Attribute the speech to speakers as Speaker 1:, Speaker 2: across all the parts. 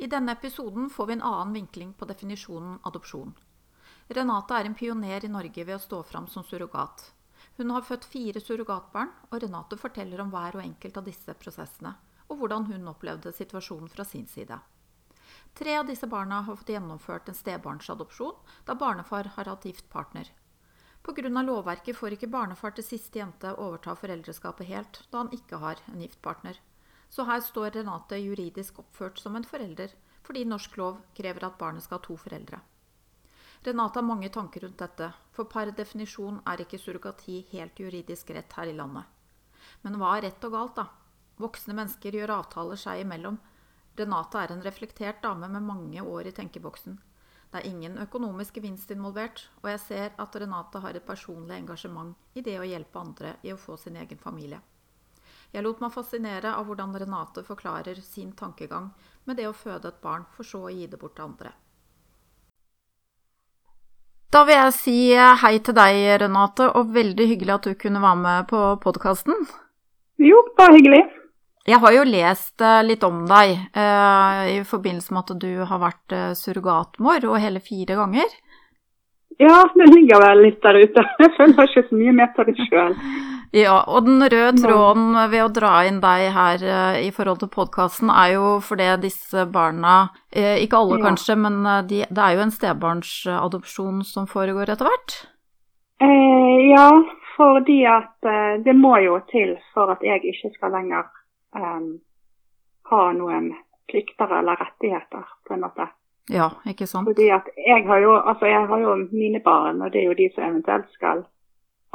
Speaker 1: I denne episoden får vi en annen vinkling på definisjonen adopsjon. Renate er en pioner i Norge ved å stå fram som surrogat. Hun har født fire surrogatbarn, og Renate forteller om hver og enkelt av disse prosessene, og hvordan hun opplevde situasjonen fra sin side. Tre av disse barna har fått gjennomført en stebarnsadopsjon, da barnefar har hatt gift partner. Pga. lovverket får ikke barnefar til siste jente overta foreldreskapet helt, da han ikke har en gift partner. Så her står Renate juridisk oppført som en forelder, fordi norsk lov krever at barnet skal ha to foreldre. Renate har mange tanker rundt dette, for per definisjon er ikke surrogati helt juridisk rett her i landet. Men hva er rett og galt, da? Voksne mennesker gjør avtaler seg imellom. Renate er en reflektert dame med mange år i tenkeboksen. Det er ingen økonomisk gevinst involvert, og jeg ser at Renate har et personlig engasjement i det å hjelpe andre i å få sin egen familie. Jeg lot meg fascinere av hvordan Renate forklarer sin tankegang med det å føde et barn, for så å gi det bort til andre. Da vil jeg si hei til deg, Renate, og veldig hyggelig at du kunne være med på podkasten.
Speaker 2: Jo, bare hyggelig.
Speaker 1: Jeg har jo lest eh, litt om deg eh, i forbindelse med at du har vært eh, surrogatmor, og hele fire ganger.
Speaker 2: Ja, det ligger vel litt der ute. Jeg føler ikke så mye med på det sjøl.
Speaker 1: Ja, og den røde tråden ved å dra inn deg her uh, i forhold til podkasten, er jo fordi disse barna, uh, ikke alle ja. kanskje, men uh, de, det er jo en stebarnsadopsjon som foregår etter hvert?
Speaker 2: ja, fordi at det må jo til for at jeg ikke skal lenger um, ha noen plikter eller rettigheter, på en måte.
Speaker 1: Ja, ikke sant?
Speaker 2: Fordi at jeg har jo, altså jeg har jo mine barn, og det er jo de som eventuelt skal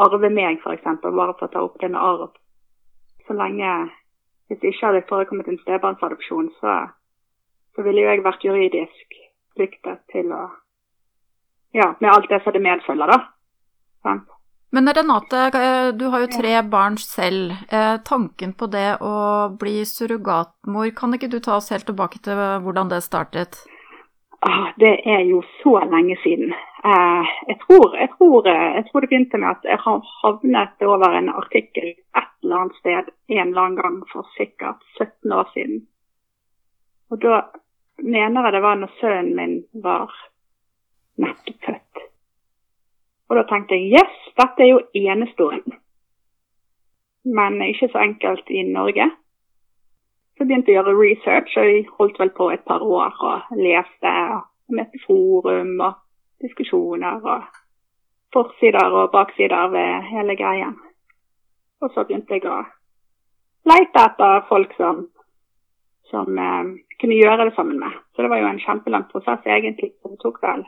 Speaker 2: arve meg, f.eks., bare for å ta opp det med arv. Så lenge Hvis det ikke hadde forekommet en stebarnsadopsjon, så, så ville jo jeg vært juridisk pliktet til å Ja, med alt det som det medfølger, da. Sant?
Speaker 1: Men Renate, du har jo tre barn selv. Eh, tanken på det å bli surrogatmor, kan ikke du ta oss helt tilbake til hvordan det startet?
Speaker 2: Ah, det er jo så lenge siden. Eh, jeg, tror, jeg, tror, eh, jeg, tror, det begynte med at jeg havnet over en artikkel et eller annet sted en eller annen gang for sikkert 17 år siden. Og da mener jeg det var når sønnen min var nettopp født. Og da tenkte jeg yes, dette er jo enestående. Men ikke så enkelt i Norge. Så begynte jeg å gjøre research, og jeg holdt vel på et par år og leste og møtte forum og diskusjoner og forsider og baksider ved hele greien. Og så begynte jeg å leite etter folk som, som eh, kunne gjøre det sammen med. Så det var jo en kjempelang prosess egentlig. Det tok vel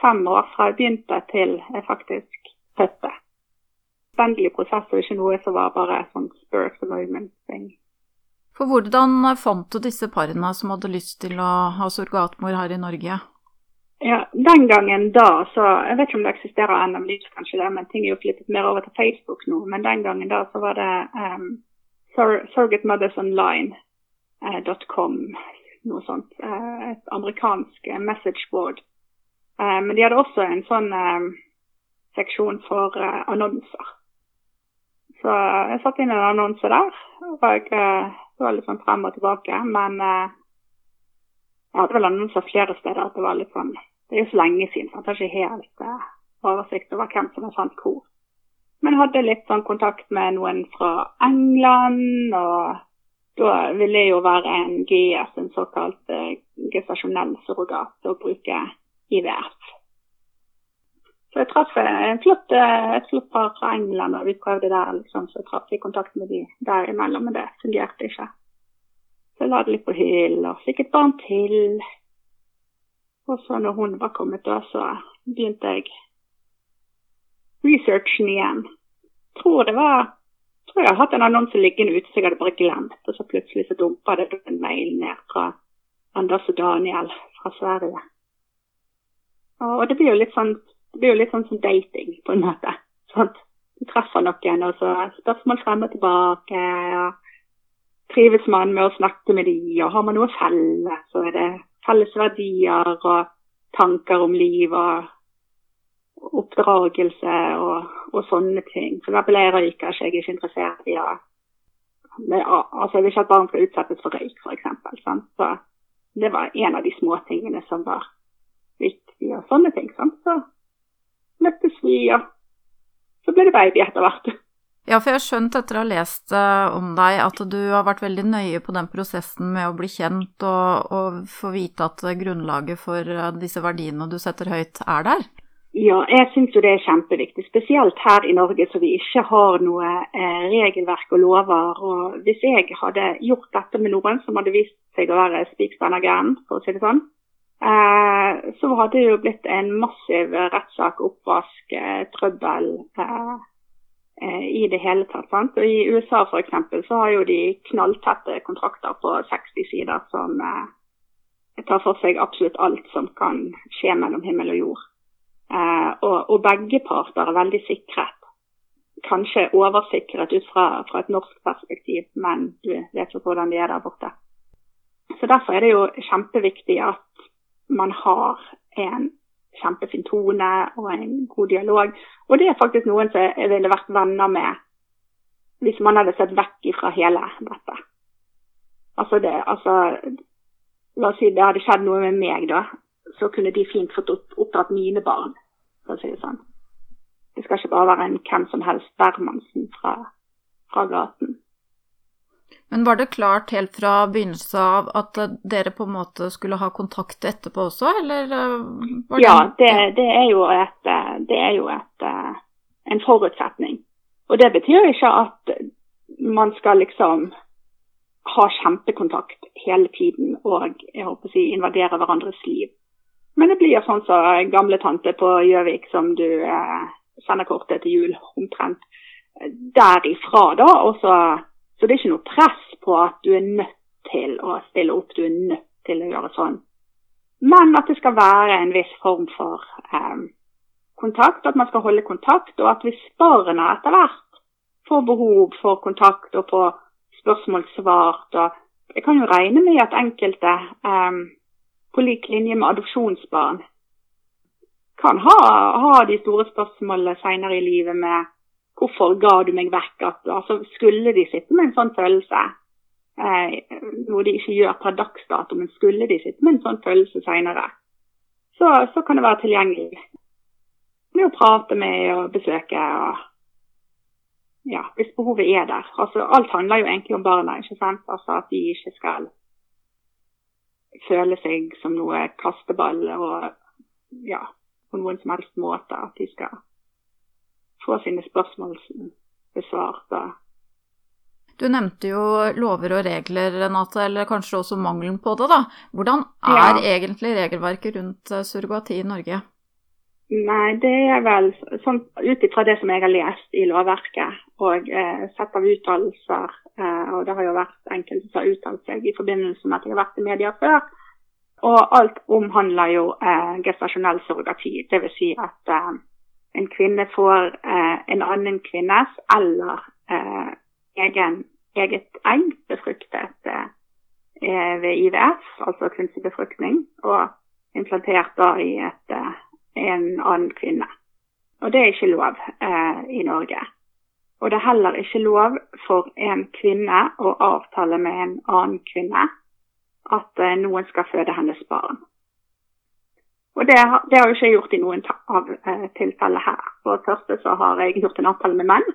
Speaker 2: fem år fra jeg begynte til jeg faktisk fødte. Spennende prosess og ikke noe som var bare sånn spur of the moment-ting.
Speaker 1: For hvordan fant du disse parene som hadde lyst til å ha surrogatmor her i Norge?
Speaker 2: Ja, Den gangen da, så Jeg vet ikke om det eksisterer ennå, kanskje det, men ting er jo flyttet mer over til Facebook nå. Men den gangen da så var det um, surrogatemothersonline.com, uh, noe sånt. Uh, et amerikansk uh, message board. Men de hadde også en sånn um, seksjon for annonser. Så jeg satte inn en annonse der. og Det var litt sånn frem og tilbake. Men jeg hadde vel annonser flere steder at det var litt sånn Det er jo så lenge siden, så jeg har ikke helt uh, oversikt over hvem som har sendt hvor. Men jeg hadde litt sånn kontakt med noen fra England, og da ville jeg jo være en GS, en såkalt uh, gestasjonell surrogat, å bruke IVF. Så jeg traff en flott, eh, et flott par fra England, og vi prøvde der, liksom, så jeg traff i kontakt med de der imellom, men det fungerte ikke. Så la det litt på hyll og fikk et barn til. Og så når hun var kommet, da, så begynte jeg researchen igjen. Tror det var tror jeg har hatt en annonse liggende ute så jeg hadde bare glemt. Og så plutselig så dumpa det en mail ned fra Anders og Daniel fra Sverige. Og det blir jo litt sånn, jo litt sånn som dating, på en måte. Sånn, du treffer noen, og så spørsmål frem og tilbake. og trives man med å snakke med de, og har man noe felles, så er det felles verdier og tanker om liv og oppdragelse og, og sånne ting. For eksempel jeg røyker ikke, jeg er ikke interessert i å altså Jeg vil ikke at barn skal utsettes for røyk, f.eks. Så det var en av de små tingene som var viktig, og sånne ting. Sant? Så møttes vi, og så ble det baby etter hvert.
Speaker 1: Ja, for jeg har skjønt etter å ha lest uh, om deg at du har vært veldig nøye på den prosessen med å bli kjent og, og få vite at grunnlaget for uh, disse verdiene du setter høyt, er der?
Speaker 2: Ja, jeg syns jo det er kjempeviktig. Spesielt her i Norge så vi ikke har noe eh, regelverk og lover. Og hvis jeg hadde gjort dette med noen som hadde vist seg å være spikspenna gæren, for å si det sånn, eh, så hadde det jo blitt en massiv rettssak, oppvask, eh, trøbbel eh, Eh, i det hele tatt. Sant? Og I USA f.eks. så har jo de knalltette kontrakter på 60 sider som eh, tar for seg absolutt alt som kan skje mellom himmel og jord. Eh, og, og, begge parter er veldig sikret. Kanskje oversikret ut fra, fra, et norsk perspektiv, men du vet jo hvordan de er der borte. Så Derfor er det jo kjempeviktig at man har en kjempefin tone og en god dialog. Og det er faktisk noen som jeg ville vært venner med hvis man hadde sett vekk fra hele dette. Altså det, altså La oss si det hadde skjedd noe med meg, da. Så kunne de fint fått oppdratt mine barn, for å si det sånn. Det skal ikke bare være en hvem som helst Bermansen fra, fra gaten.
Speaker 1: Men var det klart helt fra begynnelsen av at dere på en måte skulle ha kontakt etterpå også, eller?
Speaker 2: Det... Ja, det, det, er jo, et, det er jo et, en forutsetning. Og det betyr ikke at man skal liksom ha kjempekontakt hele tiden og jeg håper å si, invadere hverandres liv. Men det blir sånn som så gamle tante på Gjøvik som du eh, sender kortet til jul omtrent derifra, da. Og så så det er ikke noe press på at du er nødt til å stille opp, du er nødt til å gjøre sånn. Men at det skal være en viss form for eh, kontakt, at man skal holde kontakt. Og at hvis barna etter hvert får behov for kontakt og får spørsmål svart og Jeg kan jo regne med at enkelte, eh, på lik linje med adopsjonsbarn, kan ha, ha de store spørsmålene seinere i livet med Hvorfor ga du meg vekk? At, altså, skulle de sitte med en sånn følelse, eh, noe de ikke gjør per dags dato, men skulle de sitte med en sånn følelse senere, så, så, kan det være tilgjengelig med å prate med og besøke. og ja, Hvis behovet er der. Altså, alt handler jo egentlig om barna. ikke sant? Altså At de ikke skal føle seg som noe kasteball og ja, på noen som helst måte. At de skal få sine spørsmål besvart.
Speaker 1: Du nevnte jo lover og regler, Renate, eller kanskje også mangelen på det. da. Hvordan er ja. egentlig regelverket rundt eh, surrogati i Norge?
Speaker 2: Nei, det er vel sånn ut ifra det som jeg har lest i lovverket og eh, sett av uttalelser, eh, og det har jo vært enkelte som har uttalt seg i forbindelse med at jeg har vært i media før, og alt omhandler jo eh, gestasjonell surrogati. Dvs. Si at eh, en kvinne får eh, en annen kvinnes eller eh, egen, eget egg befruktet eh, ved IVF, altså kunstig befruktning, og implantert da i et, eh, en annen kvinne. Og det er ikke lov eh, i Norge. Og det er heller ikke lov for en kvinne å avtale med en annen kvinne at eh, noen skal føde hennes barn. Og det, det, har jo ikke jeg gjort i noen av eh, tilfeller her. For det første så har jeg gjort en avtale med menn.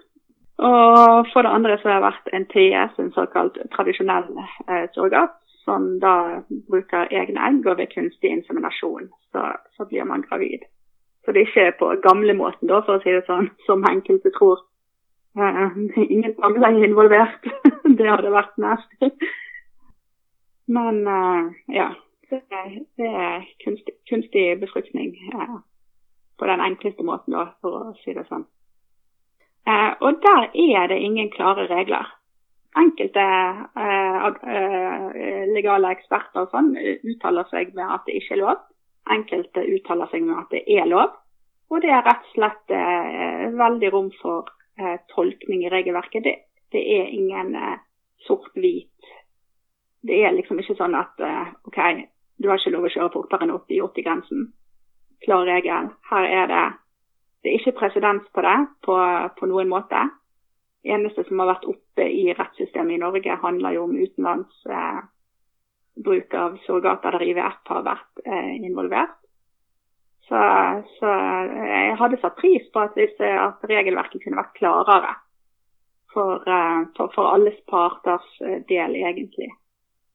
Speaker 2: Og for det andre så har jeg vært en TS, en såkalt tradisjonell eh, surrogat, som da bruker egne egg, og ved kunstig inseminasjon så, så, blir man gravid. Så det er ikke på gamlemåten, da, for å si det sånn, som enkelte tror. Eh, ingen er involvert. det hadde vært nasty. Men eh, ja det, det er kunstig, kunstig befruktning eh, på den enkleste måten, da, for å si det sånn. Eh, og der er det ingen klare regler. Enkelte eh, eh legale eksperter sånn uttaler seg med at det ikke er lov. Enkelte uttaler seg med at det er lov. Og det er rett og slett eh, veldig rom for eh, tolkning i regelverket. Det, det er ingen sort-hvit det er liksom ikke sånn at OK, du har ikke lov å kjøre fortere enn 80-80-grensen. Klar regel. Her er det det er ikke presedens på det på, på, noen måte. Eneste som har vært oppe i rettssystemet i Norge, handler jo om utenlands eh, bruk av surrogater der IVF har vært eh, involvert. Så, så, jeg hadde satt pris på at, hvis, at regelverket kunne vært klarere for, eh, for, for alles parters eh, del, egentlig.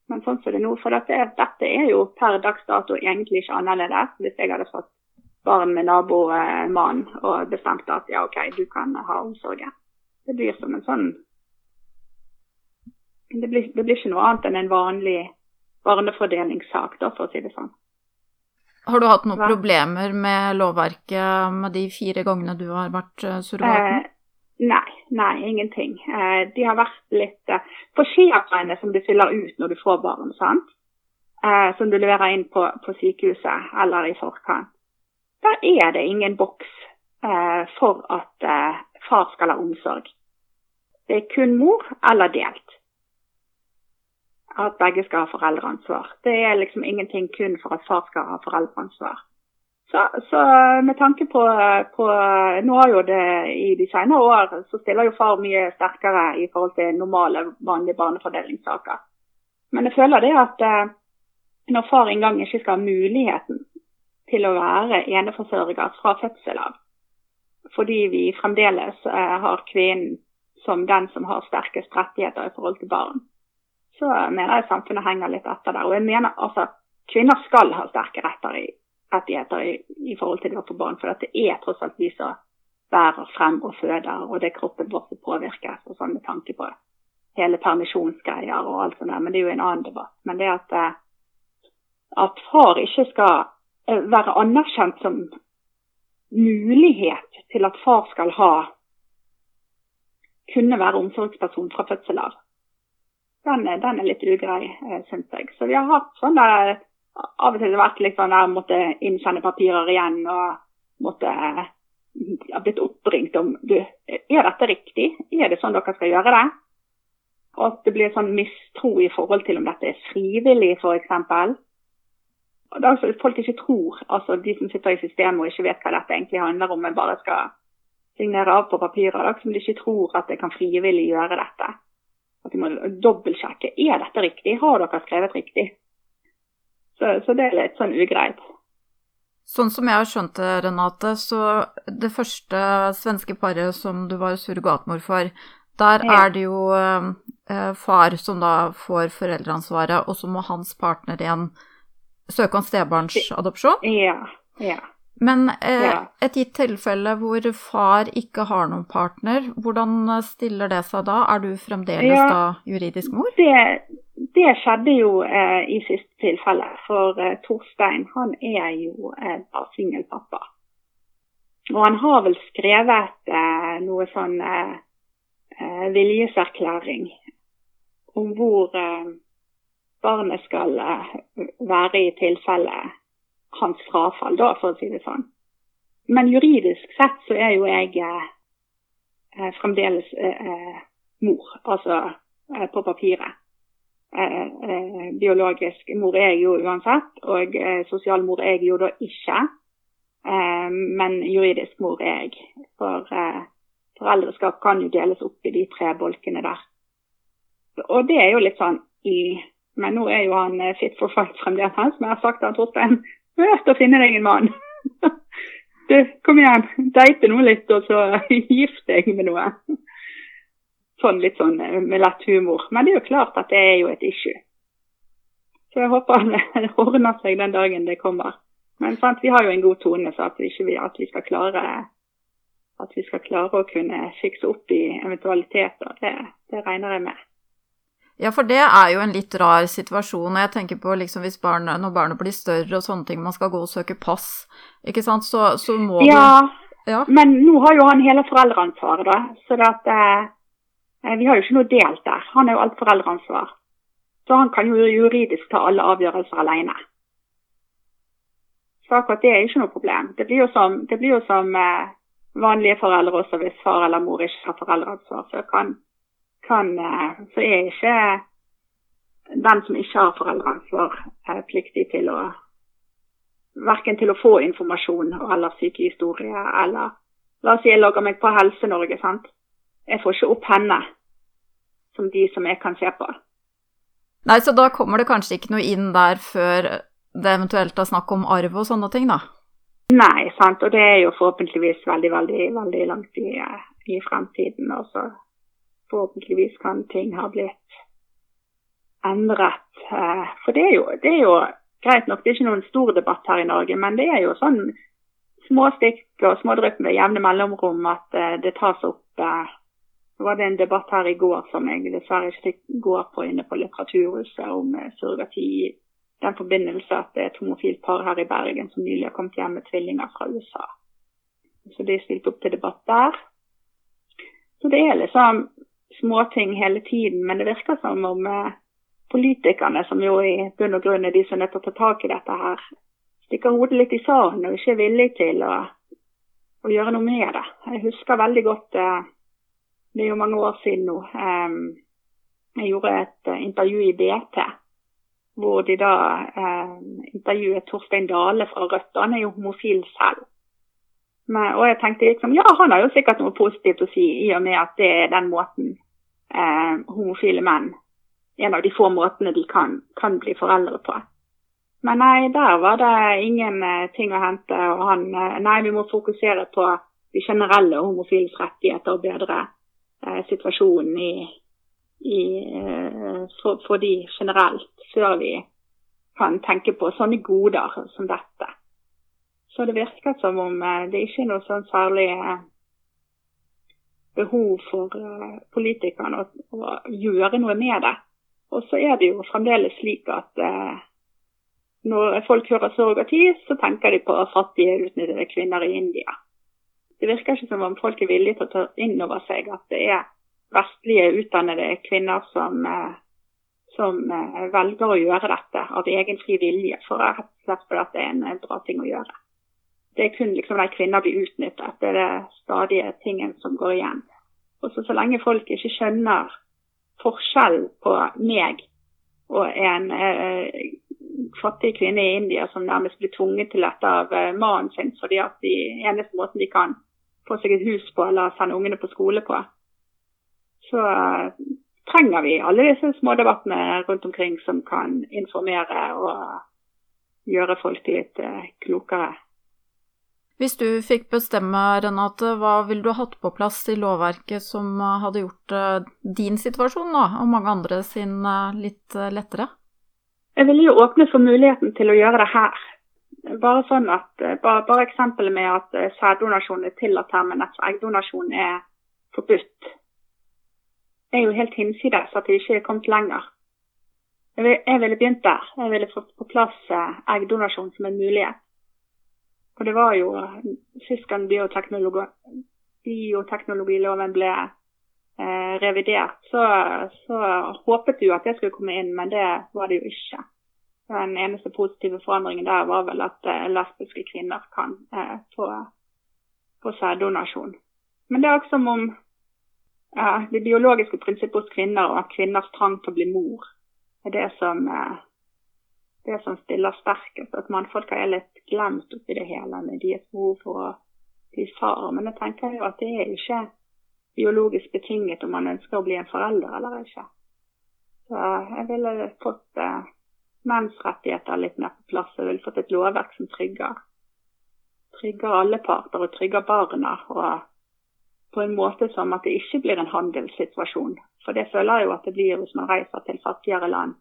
Speaker 2: Men sånn som det nå, for dette, dette er jo per dags dato egentlig ikke annerledes. Hvis jeg hadde fått barn med nabomannen og bestemt at ja, OK, du kan ha omsorgen. Det blir som en sånn det blir, det blir ikke noe annet enn en vanlig barnefordelingssak, da, for å si det sånn.
Speaker 1: Har du hatt noen Hva? problemer med lovverket med de fire gangene du har vært eh, surrogaten?
Speaker 2: Nei, nei, ingenting. Eh, de har vært litt eh, skjemaene som du fyller ut når du får barn, sant? Eh, som du leverer inn på, på, sykehuset eller i forkant, der er det ingen boks eh, for at far skal ha omsorg. Det er kun mor eller delt at begge skal ha foreldreansvar. Det er liksom ingenting kun for at far skal ha foreldreansvar. Så, så med tanke på, på, Nå har jo det i de senere år så stiller jo far mye sterkere i forhold til normale, vanlige barnefordelingssaker. Men jeg føler det at eh, når far engang ikke skal ha muligheten til å være eneforsørger fra fødsel av, fordi vi fremdeles eh, har kvinnen som den som har sterkest rettigheter i forhold til barn, så mener jeg samfunnet henger litt etter der. Og jeg mener altså kvinner skal ha sterke retter i, rettigheter i, i, forhold til det å få barn. For det er tross alt vi som bærer frem og føder, og det er kroppen vår som påvirkes. og sånn med tanke på hele permisjonsgreier og alt sånt der. Men det er jo en annen debatt. Men det at, eh, at far ikke skal eh, være anerkjent som mulighet til at far skal ha kunne være omsorgsperson fra fødsel av den, den er litt ugrei, eh, syns jeg. Så vi har hatt sånn der Av og til har vært litt sånn der måtte innsende papirer igjen og måtte ha blitt oppringt om du, Er dette riktig? Er det sånn dere skal gjøre det? Og at det blir sånn mistro i forhold til om dette er frivillig, f.eks. Altså, folk ikke tror, altså de som sitter i systemet og ikke vet hva dette egentlig handler om, men bare skal signere av på papirer, da, som de ikke tror at de kan frivillig gjøre dette. At de må dobbeltsjekke er dette riktig, har dere skrevet riktig. Så, så det er litt sånn ugreit.
Speaker 1: Sånn som jeg har skjønt det, Renate, så det første svenske paret som du var surrogatmor for, der ja. er det jo eh, far som da får foreldreansvaret, og så må hans partner igjen søke om stebarnsadopsjon?
Speaker 2: Ja. ja.
Speaker 1: Men eh, ja. et gitt tilfelle hvor far ikke har noen partner, hvordan stiller det seg da? Er du fremdeles ja, da juridisk mor?
Speaker 2: Det, det skjedde jo eh, i siste tilfelle. For eh, Torstein han er jo eh, singelpappa. Og han har vel skrevet eh, noe sånn eh, eh, viljeserklæring om hvor barnet skal være i tilfelle hans frafall, da, for å si det sånn. Men juridisk sett så er jo jeg eh, eh fremdeles eh, eh, mor, altså eh, på papiret. Eh, biologisk mor er jeg jo uansett, og sosialmor er jeg jo da ikke. men juridisk mor er jeg. For foreldreskap kan jo deles opp i de tre bolkene der. Og det er jo litt sånn i Men nå er jo han fit for fight fremdeles, som jeg har sagt til Torstein Prøv å finne deg en mann. Du, kom igjen, date nå litt, og så gift deg med noe. Sånn litt sånn eh, med lett humor. Men det er jo klart at det er jo et issue. Så jeg håper det ordner seg den dagen det kommer. Men sant, vi har jo en god tone, så at vi, ikke, at vi skal klare at vi skal klare å kunne fikse opp i eventualiteter, det, det regner jeg med.
Speaker 1: Ja, for det er jo en litt rar situasjon. og Jeg tenker på liksom hvis barnet, når barnet blir større og sånne ting, man skal gå og søke pass, ikke sant, så, så må
Speaker 2: ja, du Ja, men nå har jo han hele foreldreansvaret, da. Så det at eh, Vi har jo ikke noe delt der. Han er jo alt foreldreansvar. Så han kan jo juridisk ta alle avgjørelser alene. Så akkurat det er ikke noe problem. Det blir jo som, blir jo som eh, vanlige foreldre også hvis far eller mor ikke har foreldreansvar. Så kan kan, eh, så er ikke den som ikke har foreldreansvar, eh, pliktig til å Verken til å få informasjon eller sykehistorie eller La oss si jeg logger meg på Helse-Norge. sant? Jeg får ikke opp henne som de som jeg kan se på.
Speaker 1: Nei, så da kommer det kanskje ikke noe inn der før det eventuelt er snakk om arv og sånne ting, da?
Speaker 2: Nei, sant. Og det er jo forhåpentligvis veldig, veldig, veldig langt i, i fremtiden. Og så forhåpentligvis kan ting ha blitt endret. Eh, for det er, jo, det er jo greit nok, det er ikke noen stor debatt her i Norge, men det er jo sånn små stikk og små drypp med jevne mellomrom at uh, det tas opp. Uh, var det en debatt her i går som jeg dessverre ikke fikk gå på inne på Litteraturhuset om surrogati i den forbindelse at det er et homofilt par her i Bergen som nylig har kommet hjem med tvillinger fra USA. Så de stilte opp til debatt der. Så det er liksom småting hele tiden, men det virker som om uh, politikerne, som jo i bunn og grunn er de som er nødt til å ta tak i dette her, stikker hodet litt i sanden og ikke er villig til å, å, gjøre noe med det. Jeg husker veldig godt eh, Det er jo mange år siden nå. Eh, jeg gjorde et eh, intervju i BT hvor de da eh, intervjuet Torstein Dale fra Rødt. Han er jo homofil selv. Men, og jeg tenkte liksom, ja, han har jo sikkert noe positivt å si i og med at det er den måten eh, homofile menn en av de få måtene de kan, kan bli foreldre på. Men nei, der var det ingen uh, ting å hente. og han, uh, Nei, vi må fokusere på de generelle homofiles rettigheter og bedre eh, situasjonen i, i, for, for, de generelt, før vi kan tenke på sånne goder som dette. Så det virker som om det ikke er noe sånn særlig behov for politikerne å, å gjøre noe med det. Og så er det jo fremdeles slik at eh, når folk hører surrogati, så tenker de på fattige, utnyttede kvinner i India. Det virker ikke som om folk er villige til å ta inn over seg at det er vestlige, utdannede kvinner som, eh, som eh, velger å gjøre dette av egen fri vilje, for rett og slett fordi det er en eh, bra ting å gjøre. Det er kun liksom de kvinner blir utnyttet. Det er det stadige tingen som går igjen. Og så, så lenge folk ikke skjønner forskjell på meg og en eh, fattig kvinne i India som nærmest blir tvunget til dette av eh, mannen sin fordi at de eneste måten de kan få seg et hus på eller sende ungene på skole på, så eh, trenger vi alle disse smådebattene rundt omkring som kan informere og gjøre folk litt eh, klokere.
Speaker 1: Hvis du fikk bestemme, Renate, hva ville du hatt på plass i lovverket som eh, hadde gjort eh, din situasjon da, og mange andre sin eh, litt lettere?
Speaker 2: Jeg ville jo åpne for muligheten til å gjøre det her. Bare sånn at, bare, bare eksempelet med at sæddonasjon er tillatt her, men at eggdonasjon er forbudt, er jo helt hinsides at det ikke er kommet lenger. Jeg ville begynt der. Jeg ville fått på plass eggdonasjon som en mulighet. Og det var jo Sist gang bioteknologi, bioteknologiloven ble eh, revidert, så, så, håpet du at det skulle komme inn, men det var det jo ikke. Den eneste positive forandringen der var vel at eh, lesbiske kvinner kan eh, få, få sæddonasjon. Men det er også som om ja, det biologiske prinsippet hos kvinner og kvinners trang til å bli mor er det som eh, det som stiller sterkest. At mannfolka er litt glemt oppi det hele med deres behov for å bli far. Men jeg tenker jo at det er ikke biologisk betinget om man ønsker å bli en forelder eller ikke. Så jeg ville fått eh, menns litt mer på plass. Jeg ville fått et lovverk som trygger, trygger alle parter og trygger barna. og på en måte som at det ikke blir en handelssituasjon. For det føler jeg jo at det blir hvis man reiser til fattigere land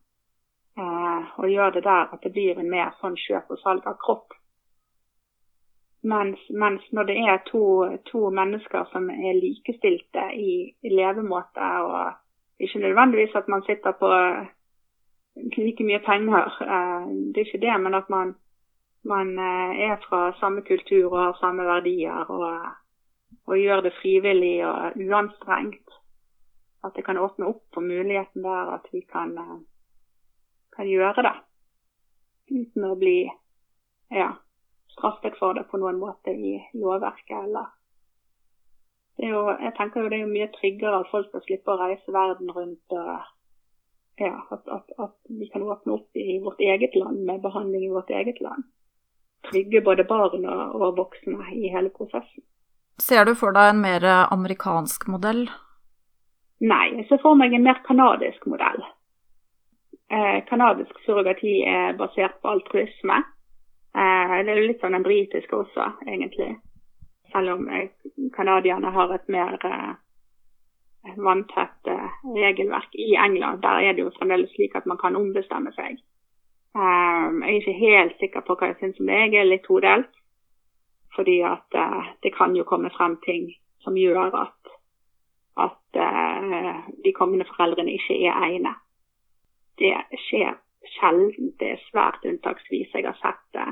Speaker 2: og gjør det der at det blir en mer sånn kjøp og salg av kropp. Mens, mens når det er to, to, mennesker som er likestilte i, i levemåte, og ikke nødvendigvis at man sitter på like mye penger, eh, det er ikke det, men at man, man eh, er fra samme kultur og har samme verdier og, og gjør det frivillig og uanstrengt. At det kan åpne opp for muligheten der at vi kan eh, kan gjøre det. Uten å bli ja, straffet for det på noen måte i lovverket eller det er jo, jeg tenker jo det er mye tryggere at folk skal slippe å reise verden rundt. og ja, at, at, at, vi kan åpne opp i vårt eget land med behandling i vårt eget land. Trygge både barn og, og voksne i hele prosessen.
Speaker 1: Ser du for deg en mer amerikansk modell?
Speaker 2: Nei, jeg ser for meg en mer kanadisk modell. Kanadisk eh, surrogati er basert på altruisme. Eh, det er jo litt sånn den britiske også, egentlig. Selv om canadierne har et mer vanntett regelverk. I England der er det jo fremdeles slik at man kan ombestemme seg. jeg er ikke helt sikker på hva jeg syns om det. Jeg er litt todelt. Fordi at det kan jo komme frem ting som gjør at, at de kommende foreldrene ikke er egnet det skjer sjelden. Det er svært unntaksvis jeg har sett det,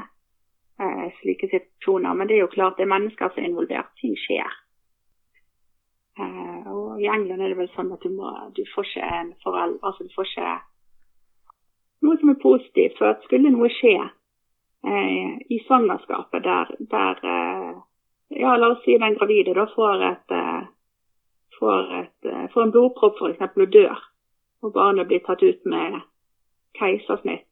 Speaker 2: eh, slike situasjoner. Men det er jo klart det er mennesker som er involvert. Ting skjer. Eh, og I England er det vel sånn at du, må, du får ikke en forelder, altså du får ikke noe som er positivt. For at skulle noe skje eh, i svangerskapet der, der eh, ja, la oss si den gravide da får, et, eh, får, et, eh, får en blodpropp f.eks. og dør og barnet blir tatt ut med keisersnitt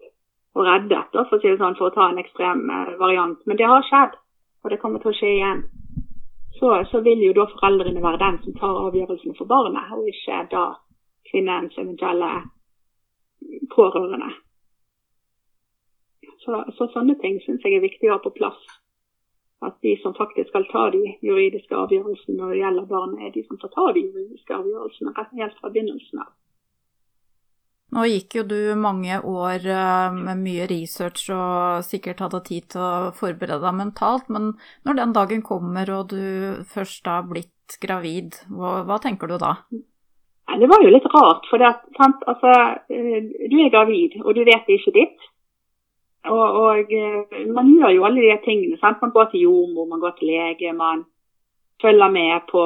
Speaker 2: og reddet, for å si det sånn, for å ta en ekstrem eh, variant. Men det har skjedd, og det kommer til å skje igjen. Så, så vil jo da foreldrene være den som tar avgjørelsen for barnet, og ikke da kvinnens eventuelle pårørende. Så, så sånne ting syns jeg er viktig å ha på plass. At de som faktisk skal ta de juridiske avgjørelsene når det gjelder barnet, er de som får ta de juridiske avgjørelsene helt fra begynnelsen av.
Speaker 1: Nå gikk jo du mange år eh, med mye research og sikkert hadde tid til å forberede deg mentalt, men når den dagen kommer og du først har blitt gravid, hva, hva tenker du da?
Speaker 2: Det var jo litt rart, for det, altså, eh, du er gravid og du vet det ikke ditt. Og, og, eh, man gjør jo alle de tingene. Sant? Man går til jordmor, man går til lege, man følger med på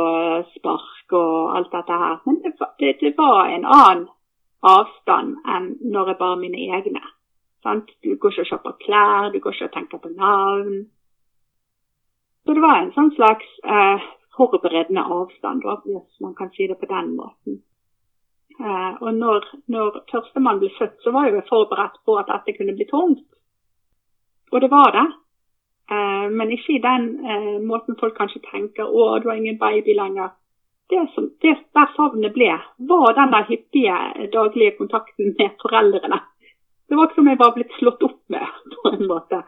Speaker 2: spark og alt dette her. Men det, det, det var en annen avstand enn når jeg bare mine egne. Sant? Du går ikke og shopper klær, du går ikke og tenker på navn. Så det var en sånn slags eh, forberedende avstand, da, hvis man kan si det på den måten. Eh, og når, når førstemann ble født, så var jeg jo forberedt på at dette kunne bli tungt. Og det var det. Eh, men ikke i den eh, måten folk kanskje tenker 'Å, du har ingen baby lenger' det, som, det der savnet ble, var den der hyppige daglige kontakten med foreldrene. Det var ikke som jeg var blitt slått opp med, på en måte.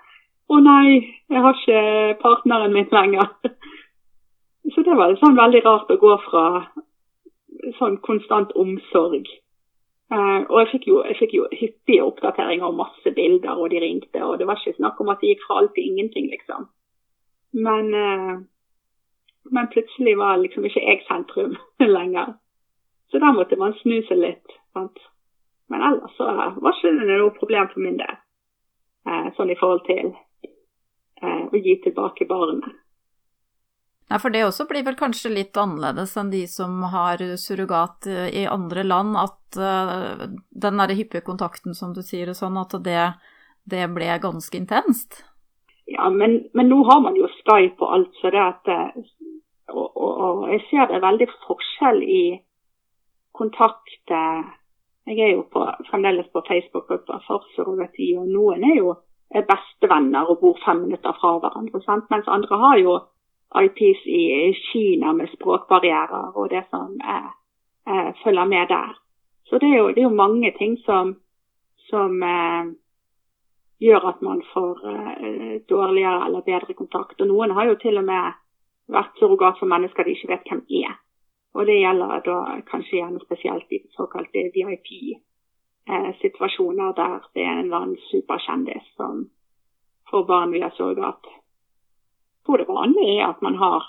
Speaker 2: Å nei, jeg har ikke partneren min lenger. Så det var sånn veldig rart å gå fra sånn konstant omsorg. Uh, og jeg fikk, jo, jeg fikk, jo, hyppige oppdateringer og masse bilder, og de ringte. Og det var ikke snakk om at det gikk fra alt til ingenting, liksom. Men uh, men plutselig var liksom ikke jeg sentrum lenger. Så da måtte man snu seg litt. Sant? Men ellers så var ikke det noe problem for min del, eh, sånn i forhold til eh, å gi tilbake barnet.
Speaker 1: Nei, for det også blir vel kanskje litt annerledes enn de som har surrogat eh, i andre land, at uh, den derre hyppige kontakten som du sier, sånn, at det, det ble ganske intenst?
Speaker 2: Ja, men, men, nå har man jo Skype og alt, så det at eh, og, og, jeg ser det er veldig forskjell i kontakt Jeg er jo på, fremdeles på Facebook-gruppa for surrogati, og noen er jo bestevenner og bor fem minutter fra hverandre. Sant? Mens andre har jo IPs i Kina med språkbarrierer og det som er, er, følger med der. Så det er jo, det er jo mange ting som, som eh, gjør at man får eh, dårligere eller bedre kontakt. Og noen har jo til og med vært surrogat for mennesker de ikke vet hvem er. Og det gjelder da kanskje gjerne spesielt i såkalte VIP-situasjoner der det er en eller annen superkjendis som får barn via surrogat. Hvor det vanlige er at man har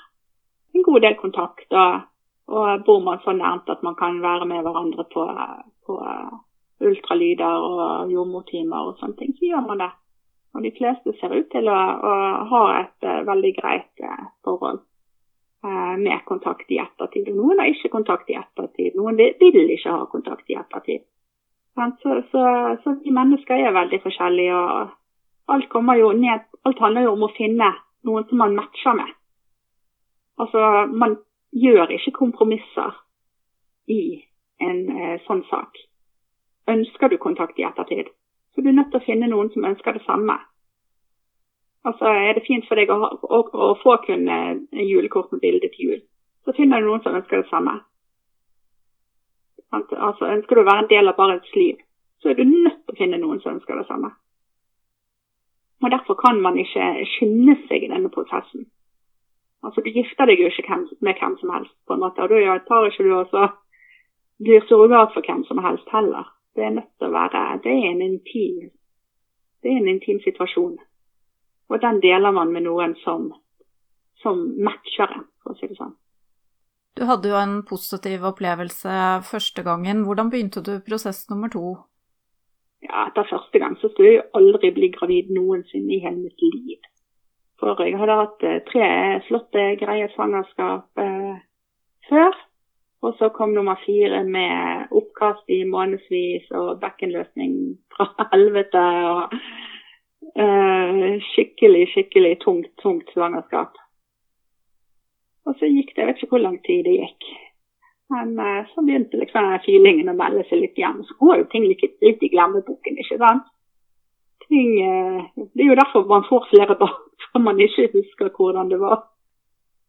Speaker 2: en god del kontakt, og, bor man så nærmt at man kan være med hverandre på, på ultralyder og jordmortimer og sånne ting, så gjør man det. Og de fleste ser ut til å, å ha et uh, veldig greit uh, forhold med kontakt i ettertid. Og noen har ikke kontakt i ettertid. Noen vil, ikke ha kontakt i ettertid. Så, så, så, vi mennesker er veldig forskjellige. og alt, ned, alt handler jo om å finne noen som man matcher med. Altså, Man gjør ikke kompromisser i en sånn sak. Ønsker du kontakt i ettertid, så du er nødt til å finne noen som ønsker det samme. Altså, Er det fint for deg å, å, å få kun julekort med bilde til jul, så finner du noen som ønsker det samme. Altså, Ønsker du å være en del av barnets liv, så er du nødt til å finne noen som ønsker det samme. Og Derfor kan man ikke skynde seg i denne prosessen. Altså, Du gifter deg jo ikke med hvem som helst, på en måte, og da tar ikke du også blir surrogat for hvem som helst heller. Det er nødt til å være Det er en intim, det er en intim situasjon. Og den deler man med noen som, som matcher en, for å si det sånn.
Speaker 1: Du hadde jo en positiv opplevelse første gangen. Hvordan begynte du prosess nummer to?
Speaker 2: Ja, Etter første gang så skulle jeg jo aldri bli gravid noensinne i hele mitt liv. For jeg hadde hatt eh, tre flotte, greie svangerskap eh, før. Og så kom nummer fire med oppkast i månedsvis og bekkenløsning fra helvete. og Skikkelig, skikkelig tungt, tungt svangerskap. Og så gikk det, jeg vet ikke hvor lang tid det gikk. Men uh, så begynte liksom feelingen å melde seg litt igjen. Så går jo ting litt, litt i glemmeboken, ikke sant. Ting, uh, det er jo derfor man får flere barn, for man ikke husker hvordan det var.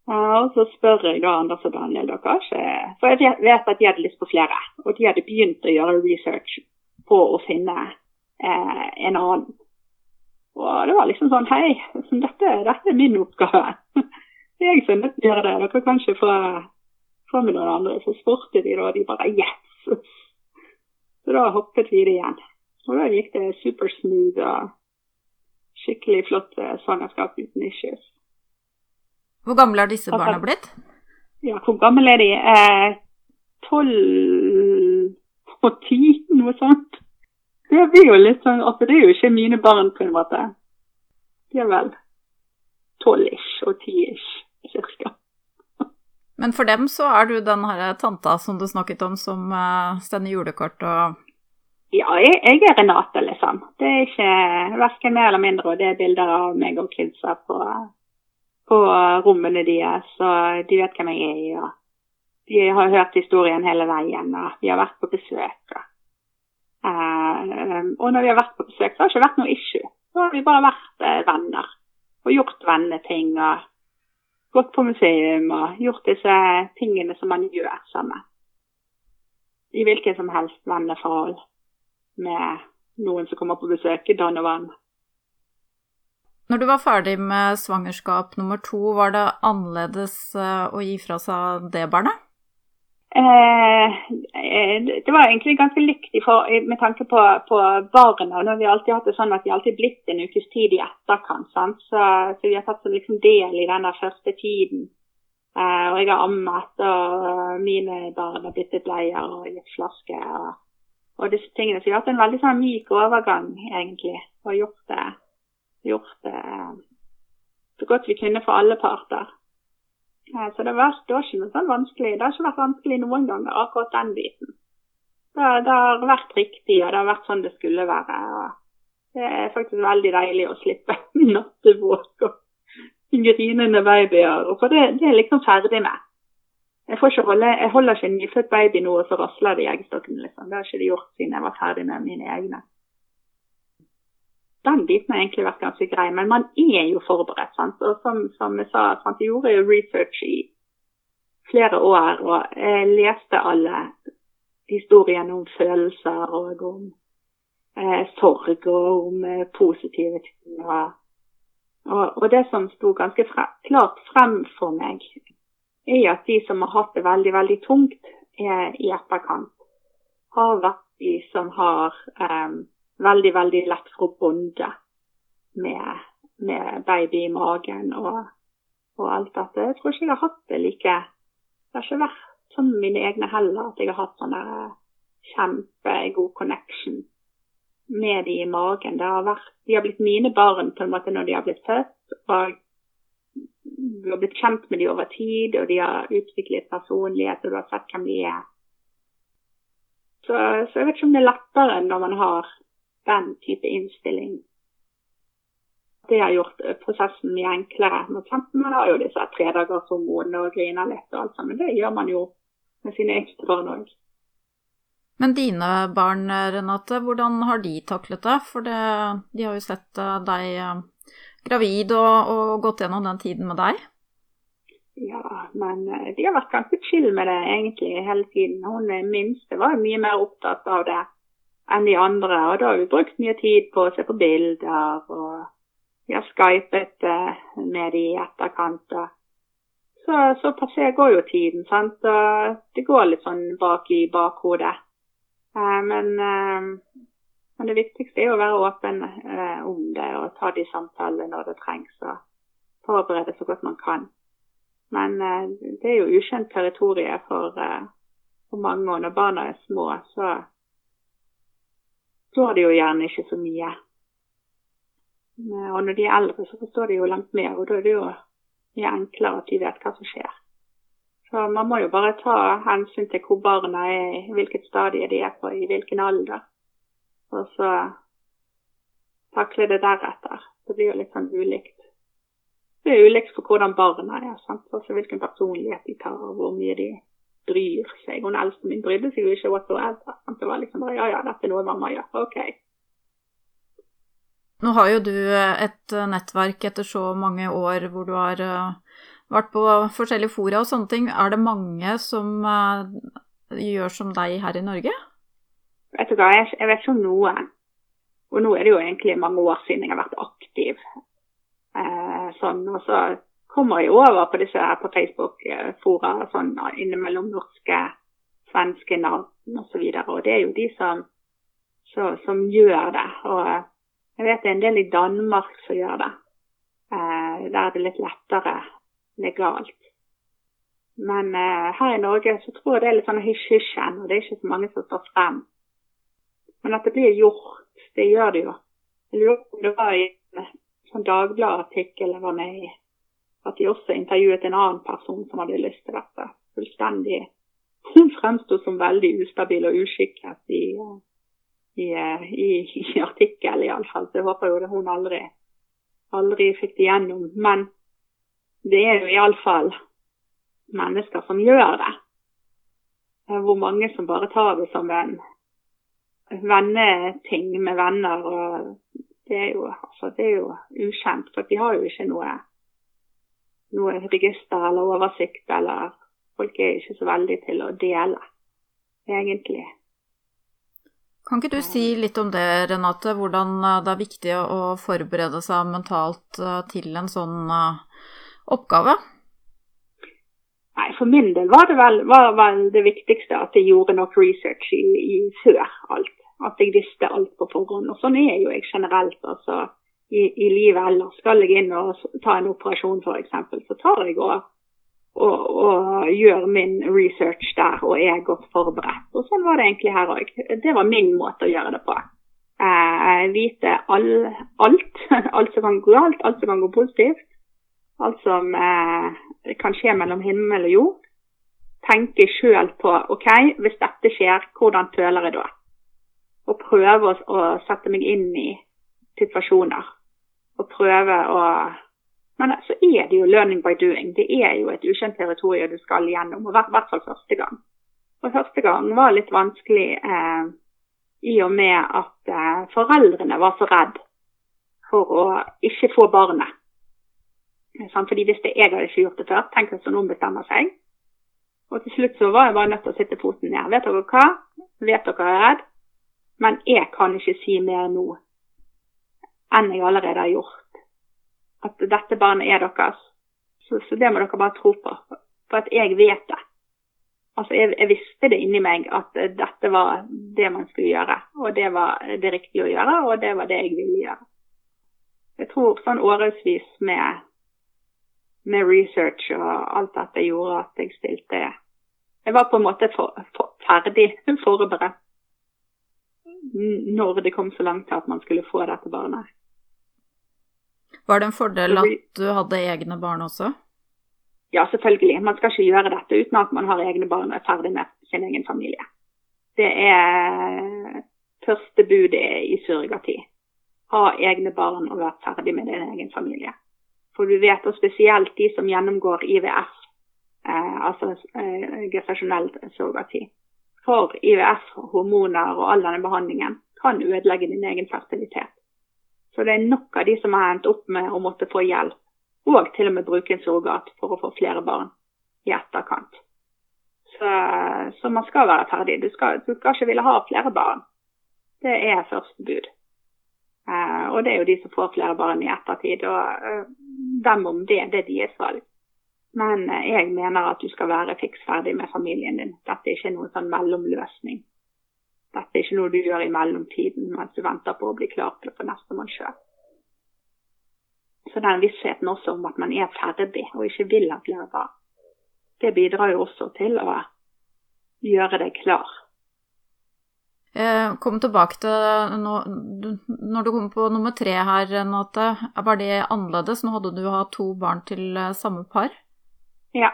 Speaker 2: Og så spør jeg da Anders og Daniel da kanskje For jeg vet at de hadde lyst på flere. Og de hadde begynt å gjøre research på å finne en annen. Og det var liksom sånn Hei, dette, dette er min oppgave. Det er jeg som er nødt til å gjøre det. Dere kan ikke få fra med noen andre. Så spurte de, da. De bare yes! Så da hoppet vi det igjen. Og da gikk det supersmooth og skikkelig flott eh, svangerskap uten issues.
Speaker 1: Hvor gamle er disse barna blitt?
Speaker 2: Ja, hvor gamle er de? Eh, tolv eh, og ti, noe sånt. Det blir jo litt sånn altså Det er jo ikke mine barn, på en måte. De er vel tolv-ish og ti-ish, cirka.
Speaker 1: Men for dem så er du den herre tanta som du snakket om, som uh, sender julekort og
Speaker 2: Ja, jeg, jeg, er Renate, liksom. Det er ikke verken mer eller mindre. Og det er bilder av meg og kidsa på, på rommene deres, så de vet hvem jeg er. Og de har hørt historien hele veien, og vi har vært på besøk. Og, uh, og når vi har vært på besøk, så har det ikke vært noe issue. Så har vi bare vært uh, venner og gjort venneting. og gått på museum og gjort disse tingene som man gjør sammen. I hvilket som helst venneforhold med noen som kommer på besøk i Donovan.
Speaker 1: Når du var ferdig med svangerskap nummer to, var det annerledes eh, å gi fra seg det barnet?
Speaker 2: Eh, eh, det var egentlig ganske likt med tanke på, på barna. Nå har vi alltid hatt det sånn at de alltid blitt en ukes tid i etterkant. Så, så, vi har tatt liksom del i den første tiden. Eh, og jeg har ammet, og mine barn har byttet bleier og gitt flaske. Og, og, disse tingene. Så vi har hatt en veldig sånn myk overgang, egentlig. Og gjort det, gjort det så godt vi kunne for alle parter. Så det, var, det var ikke noe sånn vanskelig. Det har ikke vært vanskelig noen ganger, akkurat den biten. Det, det, har vært riktig, og det har vært sånn det skulle være. Og det er faktisk veldig deilig å slippe nattevåk og grinende babyer. For det, det er liksom ferdig med. Jeg, holde, jeg, holder ikke en nyfødt baby nå, og så rasler det i eggstokken. Liksom. Det har ikke de gjort siden jeg var ferdig med mine egne den biten har egentlig vært ganske grei. Men man er jo forberedt. Sant? Og som, som jeg sa, sant? jeg gjorde jo research i flere år. Og jeg leste alle historiene om følelser og om eh, sorg og om eh, positive ting. Og, og, og, det som sto ganske fre klart frem for meg, er at de som har hatt det veldig, veldig tungt eh, i etterkant, har vært de som har um, veldig, veldig lett for å bonde med, med, baby i magen og, og, alt dette. Jeg tror ikke jeg har hatt det like Det har ikke vært som mine egne heller, at jeg har hatt sånn kjempegod connection med de i magen. Det har vært, de har blitt mine barn på en måte når de har blitt født. og du har blitt kjent med dem over tid, og de har utviklet personlighet, og du har sett hvem de er. Så, så, jeg vet ikke om det er lettere når man har den type innstilling. Det har gjort eh, prosessen mye enklere. Man har jo disse tredagershormonene og griner litt og alt sammen. Det gjør man jo med sine egne barn òg.
Speaker 1: Men dine barn, Renate, hvordan har de taklet det? For det, de har jo sett eh, deg eh, gravid og, og, gått gjennom den tiden med deg.
Speaker 2: Ja, men de har vært ganske chill med det egentlig hele tiden. Hun minste var mye mer opptatt av det enn de andre. Og da har vi brukt mye tid på å se på bilder, og vi har skypet eh, med de i etterkant. Så, så passer går jo tiden, sant. Og det går litt sånn bak i bakhodet. Eh, men, eh, men, det viktigste er å være åpen om det og ta de samtalene når det trengs. Og forberede så godt man kan. Men det er jo ukjent territorium for, for mange. Og når barna er små, så forstår de jo gjerne ikke så mye. Og når de er eldre, så forstår de jo langt mer, og da er det jo mye enklere at de vet hva som skjer. Så man må jo bare ta hensyn til hvor barna er, i hvilket stadie de er på, i hvilken alder. Og så takle det deretter. Det blir jo litt sånn ulikt. Det er ulikt for hvordan barna er, sant? også hvilken personlighet de tar, og hvor mye de bryr seg. Hun eldste min brydde seg jo ikke whatsoever. Det var liksom bare ja, ja, dette er noe mamma gjør. OK.
Speaker 1: Nå har jo du et nettverk etter så mange år hvor du har eh, vært på forskjellige fora og sånne ting. Er det mange som eh, gjør som deg her i Norge?
Speaker 2: Vet du hva, jeg, jeg vet ikke om noen. Og nå er det jo egentlig mange år siden jeg har vært aktiv. Eh, sånn, og så kommer jo over på disse her på Facebook-fora sånn innimellom norske, svenske navn osv. Og, så og det er jo de som, så, som gjør det. Og jeg vet det er en del i Danmark som gjør det. Eh, der er det litt lettere legalt. Men eh, her i Norge så tror jeg det er litt sånn hysj-hysj og det er ikke så mange som står frem. Men at det blir gjort, det gjør det jo. Jeg lurer på om det var i en sånn Dagbladet-artikkel jeg var med i at de også intervjuet en annen person som hadde lyst til dette. Fullstendig Hun fremsto som veldig ustabil og uskikket i, i, i, i artikkelen, iallfall. Så jeg håper jo det hun aldri, aldri fikk det gjennom. Men det er jo iallfall mennesker som gjør det. Hvor mange som bare tar det som en venneting med venner. og det er, jo, altså, det er jo ukjent, for de har jo ikke noe noe register eller oversikt, eller folk er ikke så veldig til å dele, egentlig.
Speaker 1: Kan ikke du si litt om det, Renate, hvordan eh, det er viktig å forberede seg mentalt eh, til en sånn eh, oppgave?
Speaker 2: Nei, For min del var det vel, var vel det viktigste at jeg gjorde nok research i, i før alt. At jeg visste alt på forhånd. Og sånn er jo jeg generelt. altså i, i livet ellers. Skal jeg inn og ta en operasjon f.eks., så tar jeg og, og, og, gjør min research der og er godt forberedt. Og Sånn var det egentlig her òg. Det var min måte å gjøre det på. Eh, vite all, alt. alt som kan gå galt, alt som kan gå positivt. Alt som eh, kan skje mellom himmel og jord. Tenke sjøl på OK, hvis dette skjer, hvordan føler jeg da? Og prøve å, å sette meg inn i situasjoner og prøve å Men så er det jo 'learning by doing'. Det er jo et ukjent territorium du skal gjennom, og i hvert fall første gang. Og første gang var litt vanskelig eh, i og med at eh, foreldrene var så redd for å ikke få barnet. Sånn, fordi hvis det jeg hadde ikke gjort det før, tenk hvis noen bestemmer seg. Og til slutt så var jeg bare nødt til å sitte foten ned. Vet dere hva? Vet dere jeg er redd? Men jeg kan ikke si mer nå enn jeg allerede har gjort. At dette barnet er deres. Så, så, det må dere bare tro på. For at jeg vet det. Altså, jeg, jeg, visste det inni meg at dette var det man skulle gjøre. Og det var det riktige å gjøre, og det var det jeg ville gjøre. Jeg tror sånn årevis med, med research og alt dette gjorde at jeg stilte Jeg var på en måte for, for, ferdig forberedt når det kom så langt til at man skulle få dette barnet.
Speaker 1: Var det en fordel at du hadde egne barn også?
Speaker 2: Ja, selvfølgelig. Man skal ikke gjøre dette uten at man har egne barn og er ferdig med sin egen familie. Det er første budet i surrogati. Ha egne barn og være ferdig med din egen familie. For du vet, at spesielt de som gjennomgår IVF, eh, altså eh, gestasjonell surrogati. For IVF, hormoner og all denne behandlingen kan ødelegge din egen fertilitet. Så det er nok av de som har endt opp med å måtte få hjelp, og til og med bruke en surrogat for å få flere barn i etterkant. Så, så man skal være ferdig. Du skal, du skal, ikke ville ha flere barn. Det er første bud. Eh, og det er jo de som får flere barn i ettertid. Og eh, om det, det er deres valg. Men eh, jeg mener at du skal være fiks ferdig med familien din. Dette er ikke noen sånn mellomløsning. Dette er ikke noe du gjør i mellomtiden mens du venter på å bli klar til å få nestemann sjøl. Så den vissheten også om at man er ferdig og ikke vil at barn, det bidrar jo også til å gjøre deg klar
Speaker 1: Eh, kom tilbake til når, når du kom på nummer tre her, Renate. Var det annerledes? Nå hadde du hatt to barn til eh, samme par?
Speaker 2: Ja.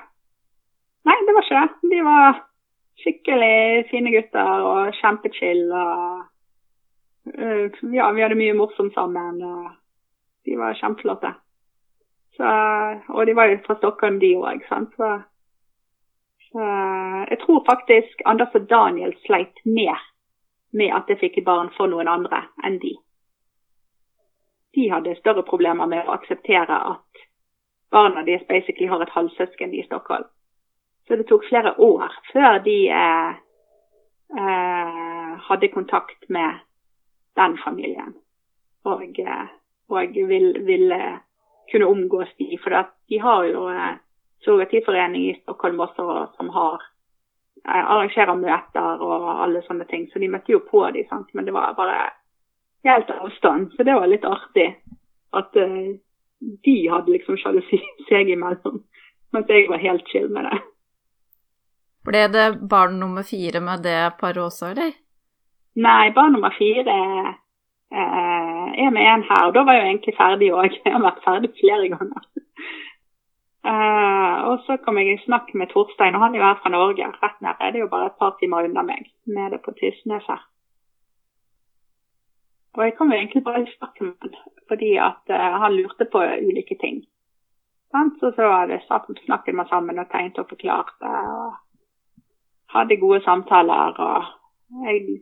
Speaker 2: Nei, det var ikke det. De var skikkelig fine gutter og kjempechill. Og, uh, ja, vi hadde mye morsomt sammen. og De var kjempeflotte. Så, og de var jo fra Stockholm, de òg. Så, så jeg tror faktisk Anders og Daniel sleit mer med at jeg fikk barn for noen andre enn de. De hadde større problemer med å akseptere at barna deres basically har et halvsøsken i Stockholm. Så det tok flere år før de eh, eh, hadde kontakt med den familien. Og, eh, og ville vil, kunne omgås de. For de har jo eh, surrogatiforening i Stockholm også som har arrangerer møter og alle sånne ting. Så de møtte jo på de, sant? men det var bare helt avstand. Så det var litt artig at uh, de hadde liksom sjalusi seg imellom, mens jeg var helt chill med det.
Speaker 1: Ble det barn nummer fire med det paret også, eller?
Speaker 2: Nei, barn nummer fire eh, er med en her. Og da var jeg jo egentlig ferdig òg. Jeg har vært ferdig flere ganger. Uh, og så kom jeg i snakk med Torstein, og han er jo her fra Norge. Rett nede. Det er jo bare et par timer unna meg, nede på Tysnes her. Og jeg kom jo egentlig bare i snakk med han fordi at uh, han lurte på ulike ting. Så så hadde jeg snakket med sammen og tegnet og forklart og hadde gode samtaler. Og jeg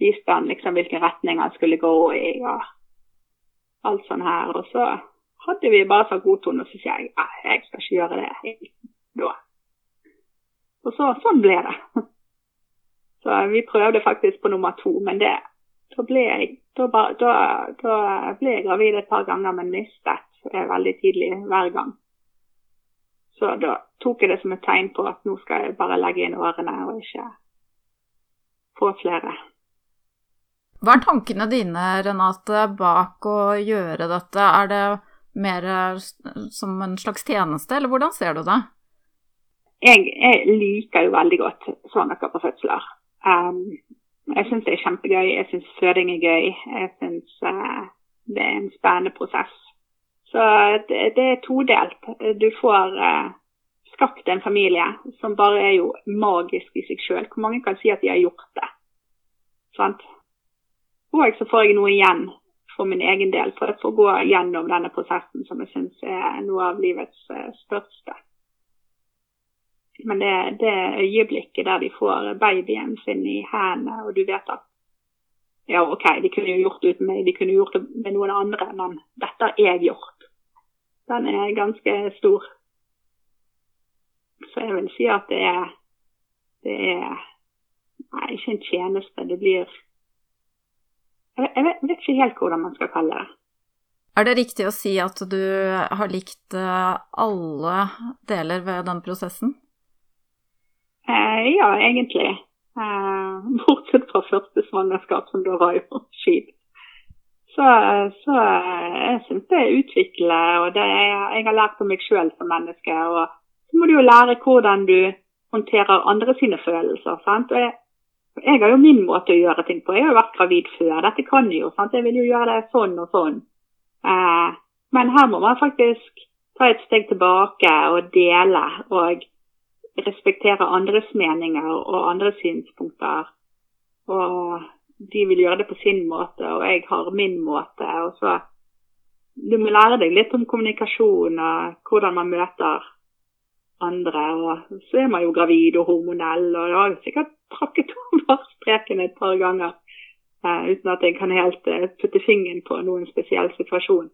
Speaker 2: viste han liksom hvilken retning han skulle gå i og alt sånn her. Og så hadde vi bare så god tone, og så sier jeg ja, jeg skal ikke gjøre det da. Og så, sånn ble det. Så vi prøvde faktisk på nummer to, men det, da, ble jeg, da, da, da ble jeg gravid et par ganger, men mistet veldig tidlig hver gang. Så da tok jeg det som et tegn på at nå skal jeg bare legge inn årene og ikke få flere.
Speaker 1: Hva er tankene dine, Renate, bak å gjøre dette? Er det mer eh, som en slags tjeneste, eller hvordan ser du det?
Speaker 2: Jeg, jeg liker jo veldig godt svangerskap og fødsler. Um, jeg syns det er kjempegøy. Jeg syns føding er gøy. Jeg syns uh, det er en spennende prosess. Så det, det er todelt. Du får uh, skapt en familie som bare er jo magisk i seg sjøl. Hvor mange kan si at de har gjort det? Sant? Og så får jeg noe igjen for min egen del for å gå gjennom denne prosessen, som jeg syns er noe av livets største. Men det, det øyeblikket der de får babyen sin i hendene, og du vet at ja, OK, de kunne jo gjort det uten meg, de kunne gjort det med noen andre, men dette har jeg gjort. Den er ganske stor. Så jeg vil si at det er det er Nei, ikke en tjeneste. Det blir jeg vet, vet ikke helt hvordan man skal kalle det.
Speaker 1: Er det riktig å si at du har likt eh, alle deler ved den prosessen?
Speaker 2: Eh, ja, egentlig. Eh, bortsett fra første svangerskap, som da var jo skid. Så, så jeg syns det er utviklende, og det er, jeg har lært om meg sjøl som menneske. Og så må du jo lære hvordan du håndterer andre sine følelser. sant? Og jeg, jeg har jo min måte å gjøre ting på. Jeg har jo vært gravid før. Dette kan jeg jo. sant? Jeg vil jo gjøre det sånn og sånn. Eh, men her må man faktisk ta et steg tilbake og dele og respektere andres meninger og andres synspunkter. Og de vil gjøre det på sin måte, og jeg har min måte. og så Du må lære deg litt om kommunikasjon og hvordan man møter andre. Og så er man jo gravid og hormonell, og jeg har sikkert trakket over streken et par ganger uh, uten at jeg kan helt uh, putte fingeren på noen spesiell situasjon.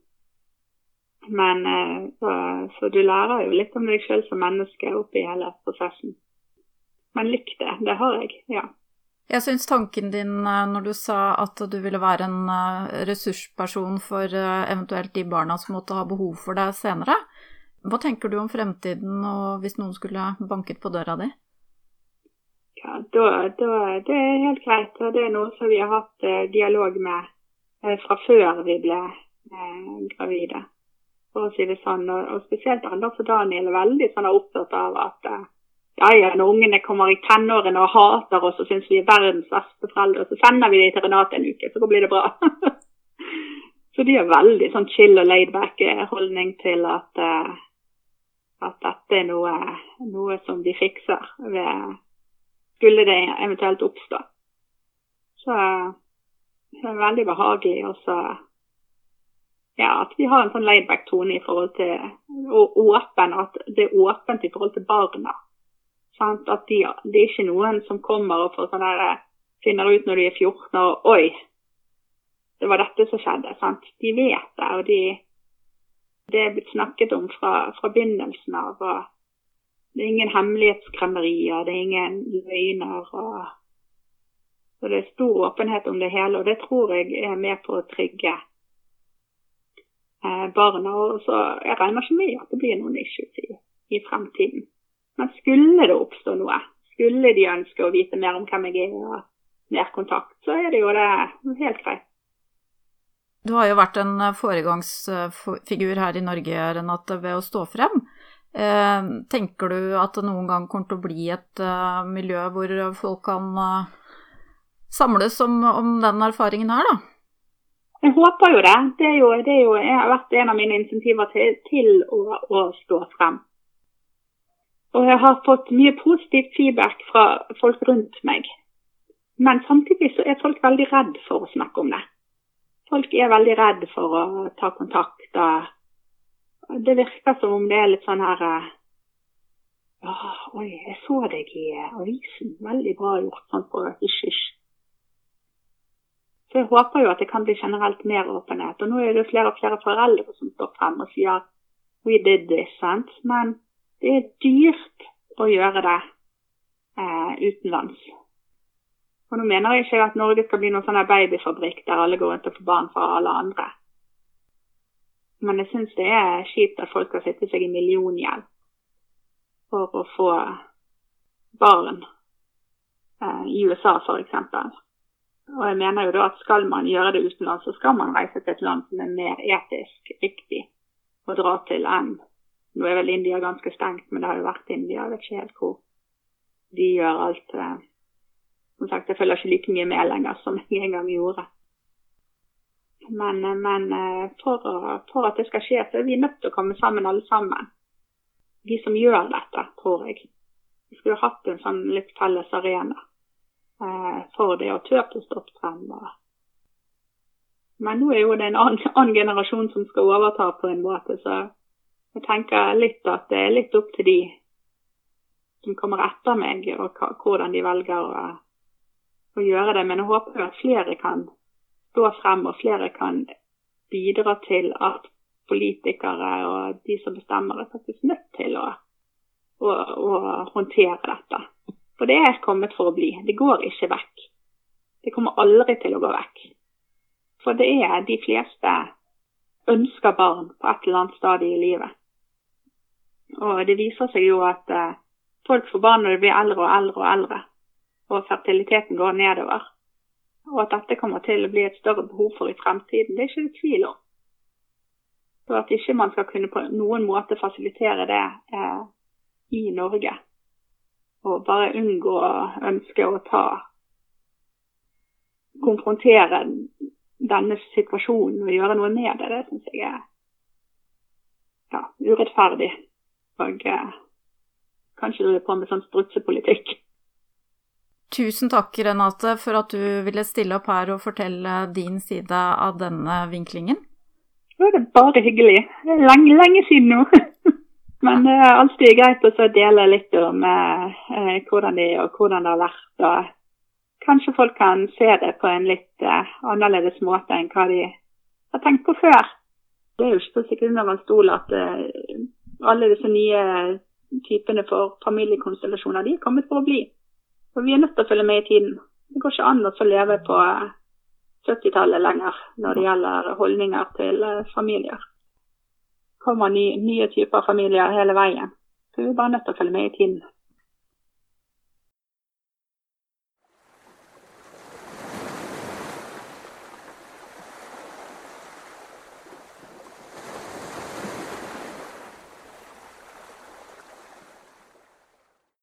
Speaker 2: Men uh, så, så, du lærer jo litt om deg selv som menneske oppi hele prosessen. Men lik det, det har jeg, ja.
Speaker 1: Jeg syns tanken din eh, når du sa at du ville være en eh, ressursperson for eh, eventuelt de barna som måtte ha behov for deg senere. Hva tenker du om fremtiden og hvis noen skulle banket på døra di?
Speaker 2: Ja, da, da, Det er helt greit. og Det er noe som vi har hatt eh, dialog med eh, fra før vi ble eh, gravide. For å si det sånn. Og, og spesielt Anders og Daniel er veldig sånn opptatt av at eh, ja, ja, når ungene kommer i tenårene og hater oss og syns vi er verdens beste foreldre, så sender vi dem til Renate en uke, så blir det bra. så de har veldig sånn chill og laidback holdning til at, uh, at dette er noe, noe, som de fikser ved skulle det eventuelt oppstå. Så det er veldig behagelig også ja, at vi har en sånn laidback tone i forhold til og åpen, at det er åpent i forhold til barna. Sant? At de, det er ikke noen som kommer og får sånn eh, finner ut når de er 14 og Oi, det var dette som skjedde. Sant? De vet det, og de, det er blitt snakket om fra, fra begynnelsen av. og Det er ingen hemmelighetskremmerier, det er ingen løgner. og så Det er stor åpenhet om det hele, og det tror jeg er med på å trygge eh, barna. så Jeg regner ikke med at det blir noen issues i, i fremtiden. Men skulle det oppstå noe, skulle de ønske å vite mer om hvem jeg er og mer kontakt, så er det jo det helt greit.
Speaker 1: Du har jo vært en foregangsfigur her i Norge, Renate, ved å stå frem. Eh, tenker du at det noen gang kommer til å bli et uh, miljø hvor folk kan uh, samles om, om, den erfaringen her, da?
Speaker 2: Jeg håper jo det. Det, jo, det jo, har vært en av mine insentiver til, til å, å, stå frem. Og jeg har fått mye positiv feedback fra folk rundt meg. Men samtidig så er folk veldig redd for å snakke om det. Folk er veldig redd for å ta kontakt. Det virker som om det er litt sånn her Oi, jeg så deg i avisen. Veldig bra gjort sånn på hysj-hysj. Så jeg håper jo at det kan bli generelt mer åpenhet. Og nå er det jo flere og flere foreldre som står frem og sier we did this, sant. Men det er dyrt å gjøre det eh, utenlands. Og nå mener jeg ikke at Norge skal bli noen sånn babyfabrikk der alle går rundt og får barn fra alle andre. Men jeg syns det er kjipt at folk skal sitte seg i milliongjeld for å få barn eh, i USA f.eks. Og jeg mener jo da at skal man gjøre det utenlands, så skal man reise til et land som er mer etisk riktig å dra til enn nå er vel India ganske stengt, men det har jo vært India. Jeg vet ikke helt hvor de gjør alt. Eh, som sagt, jeg følger ikke like mye med lenger som jeg en gang gjorde. Men, eh, men eh, for, for, at det skal skje, så er vi nødt til å komme sammen alle sammen. De som gjør dette, tror jeg. Vi skulle hatt en sånn litt felles arena for det, og turt å stå frem. Men nå er jo det en annen, annen generasjon som skal overta på en måte, så jeg tenker litt at det er litt opp til de som kommer etter meg, og hvordan de velger å, å gjøre det. Men jeg håper at flere kan stå frem, og flere kan bidra til at politikere og de som bestemmer, er faktisk nødt til å, å, å håndtere dette. For det er kommet for å bli. Det går ikke vekk. Det kommer aldri til å gå vekk. For det er de fleste ønsker barn på et eller annet stadium i livet. Og det viser seg jo at eh, folk får barn når de blir eldre og eldre og eldre, og fertiliteten går nedover. Og at dette kommer til å bli et større behov for i fremtiden, det er ikke det tvil om. Så at ikke man skal kunne på noen måte fasilitere det eh, i Norge, og bare unngå å ønske å ta konfrontere denne situasjonen og gjøre noe med det, det syns jeg er ja, urettferdig og eh, kanskje er på med sånn strutsepolitikk.
Speaker 1: Tusen takk, Renate, for at du ville stille opp her og fortelle din side av denne vinklingen.
Speaker 2: Det er bare hyggelig. Det er lenge, lenge siden nå. Men det er alltid greit å dele litt om eh, eh, hvordan de og hvordan det har vært. og Kanskje folk kan se det på en litt eh, annerledes måte enn hva de har tenkt på før. Det er jo ikke så sikkert under en stol at eh, alle disse nye typene for familiekonstellasjoner de er kommet for å bli. Og Vi er nødt til å følge med i tiden. det går ikke an å leve på 70-tallet lenger når det gjelder holdninger til eh, familier. Kommer ny, nye typer familier hele veien. Så vi er bare nødt til å følge med i tiden.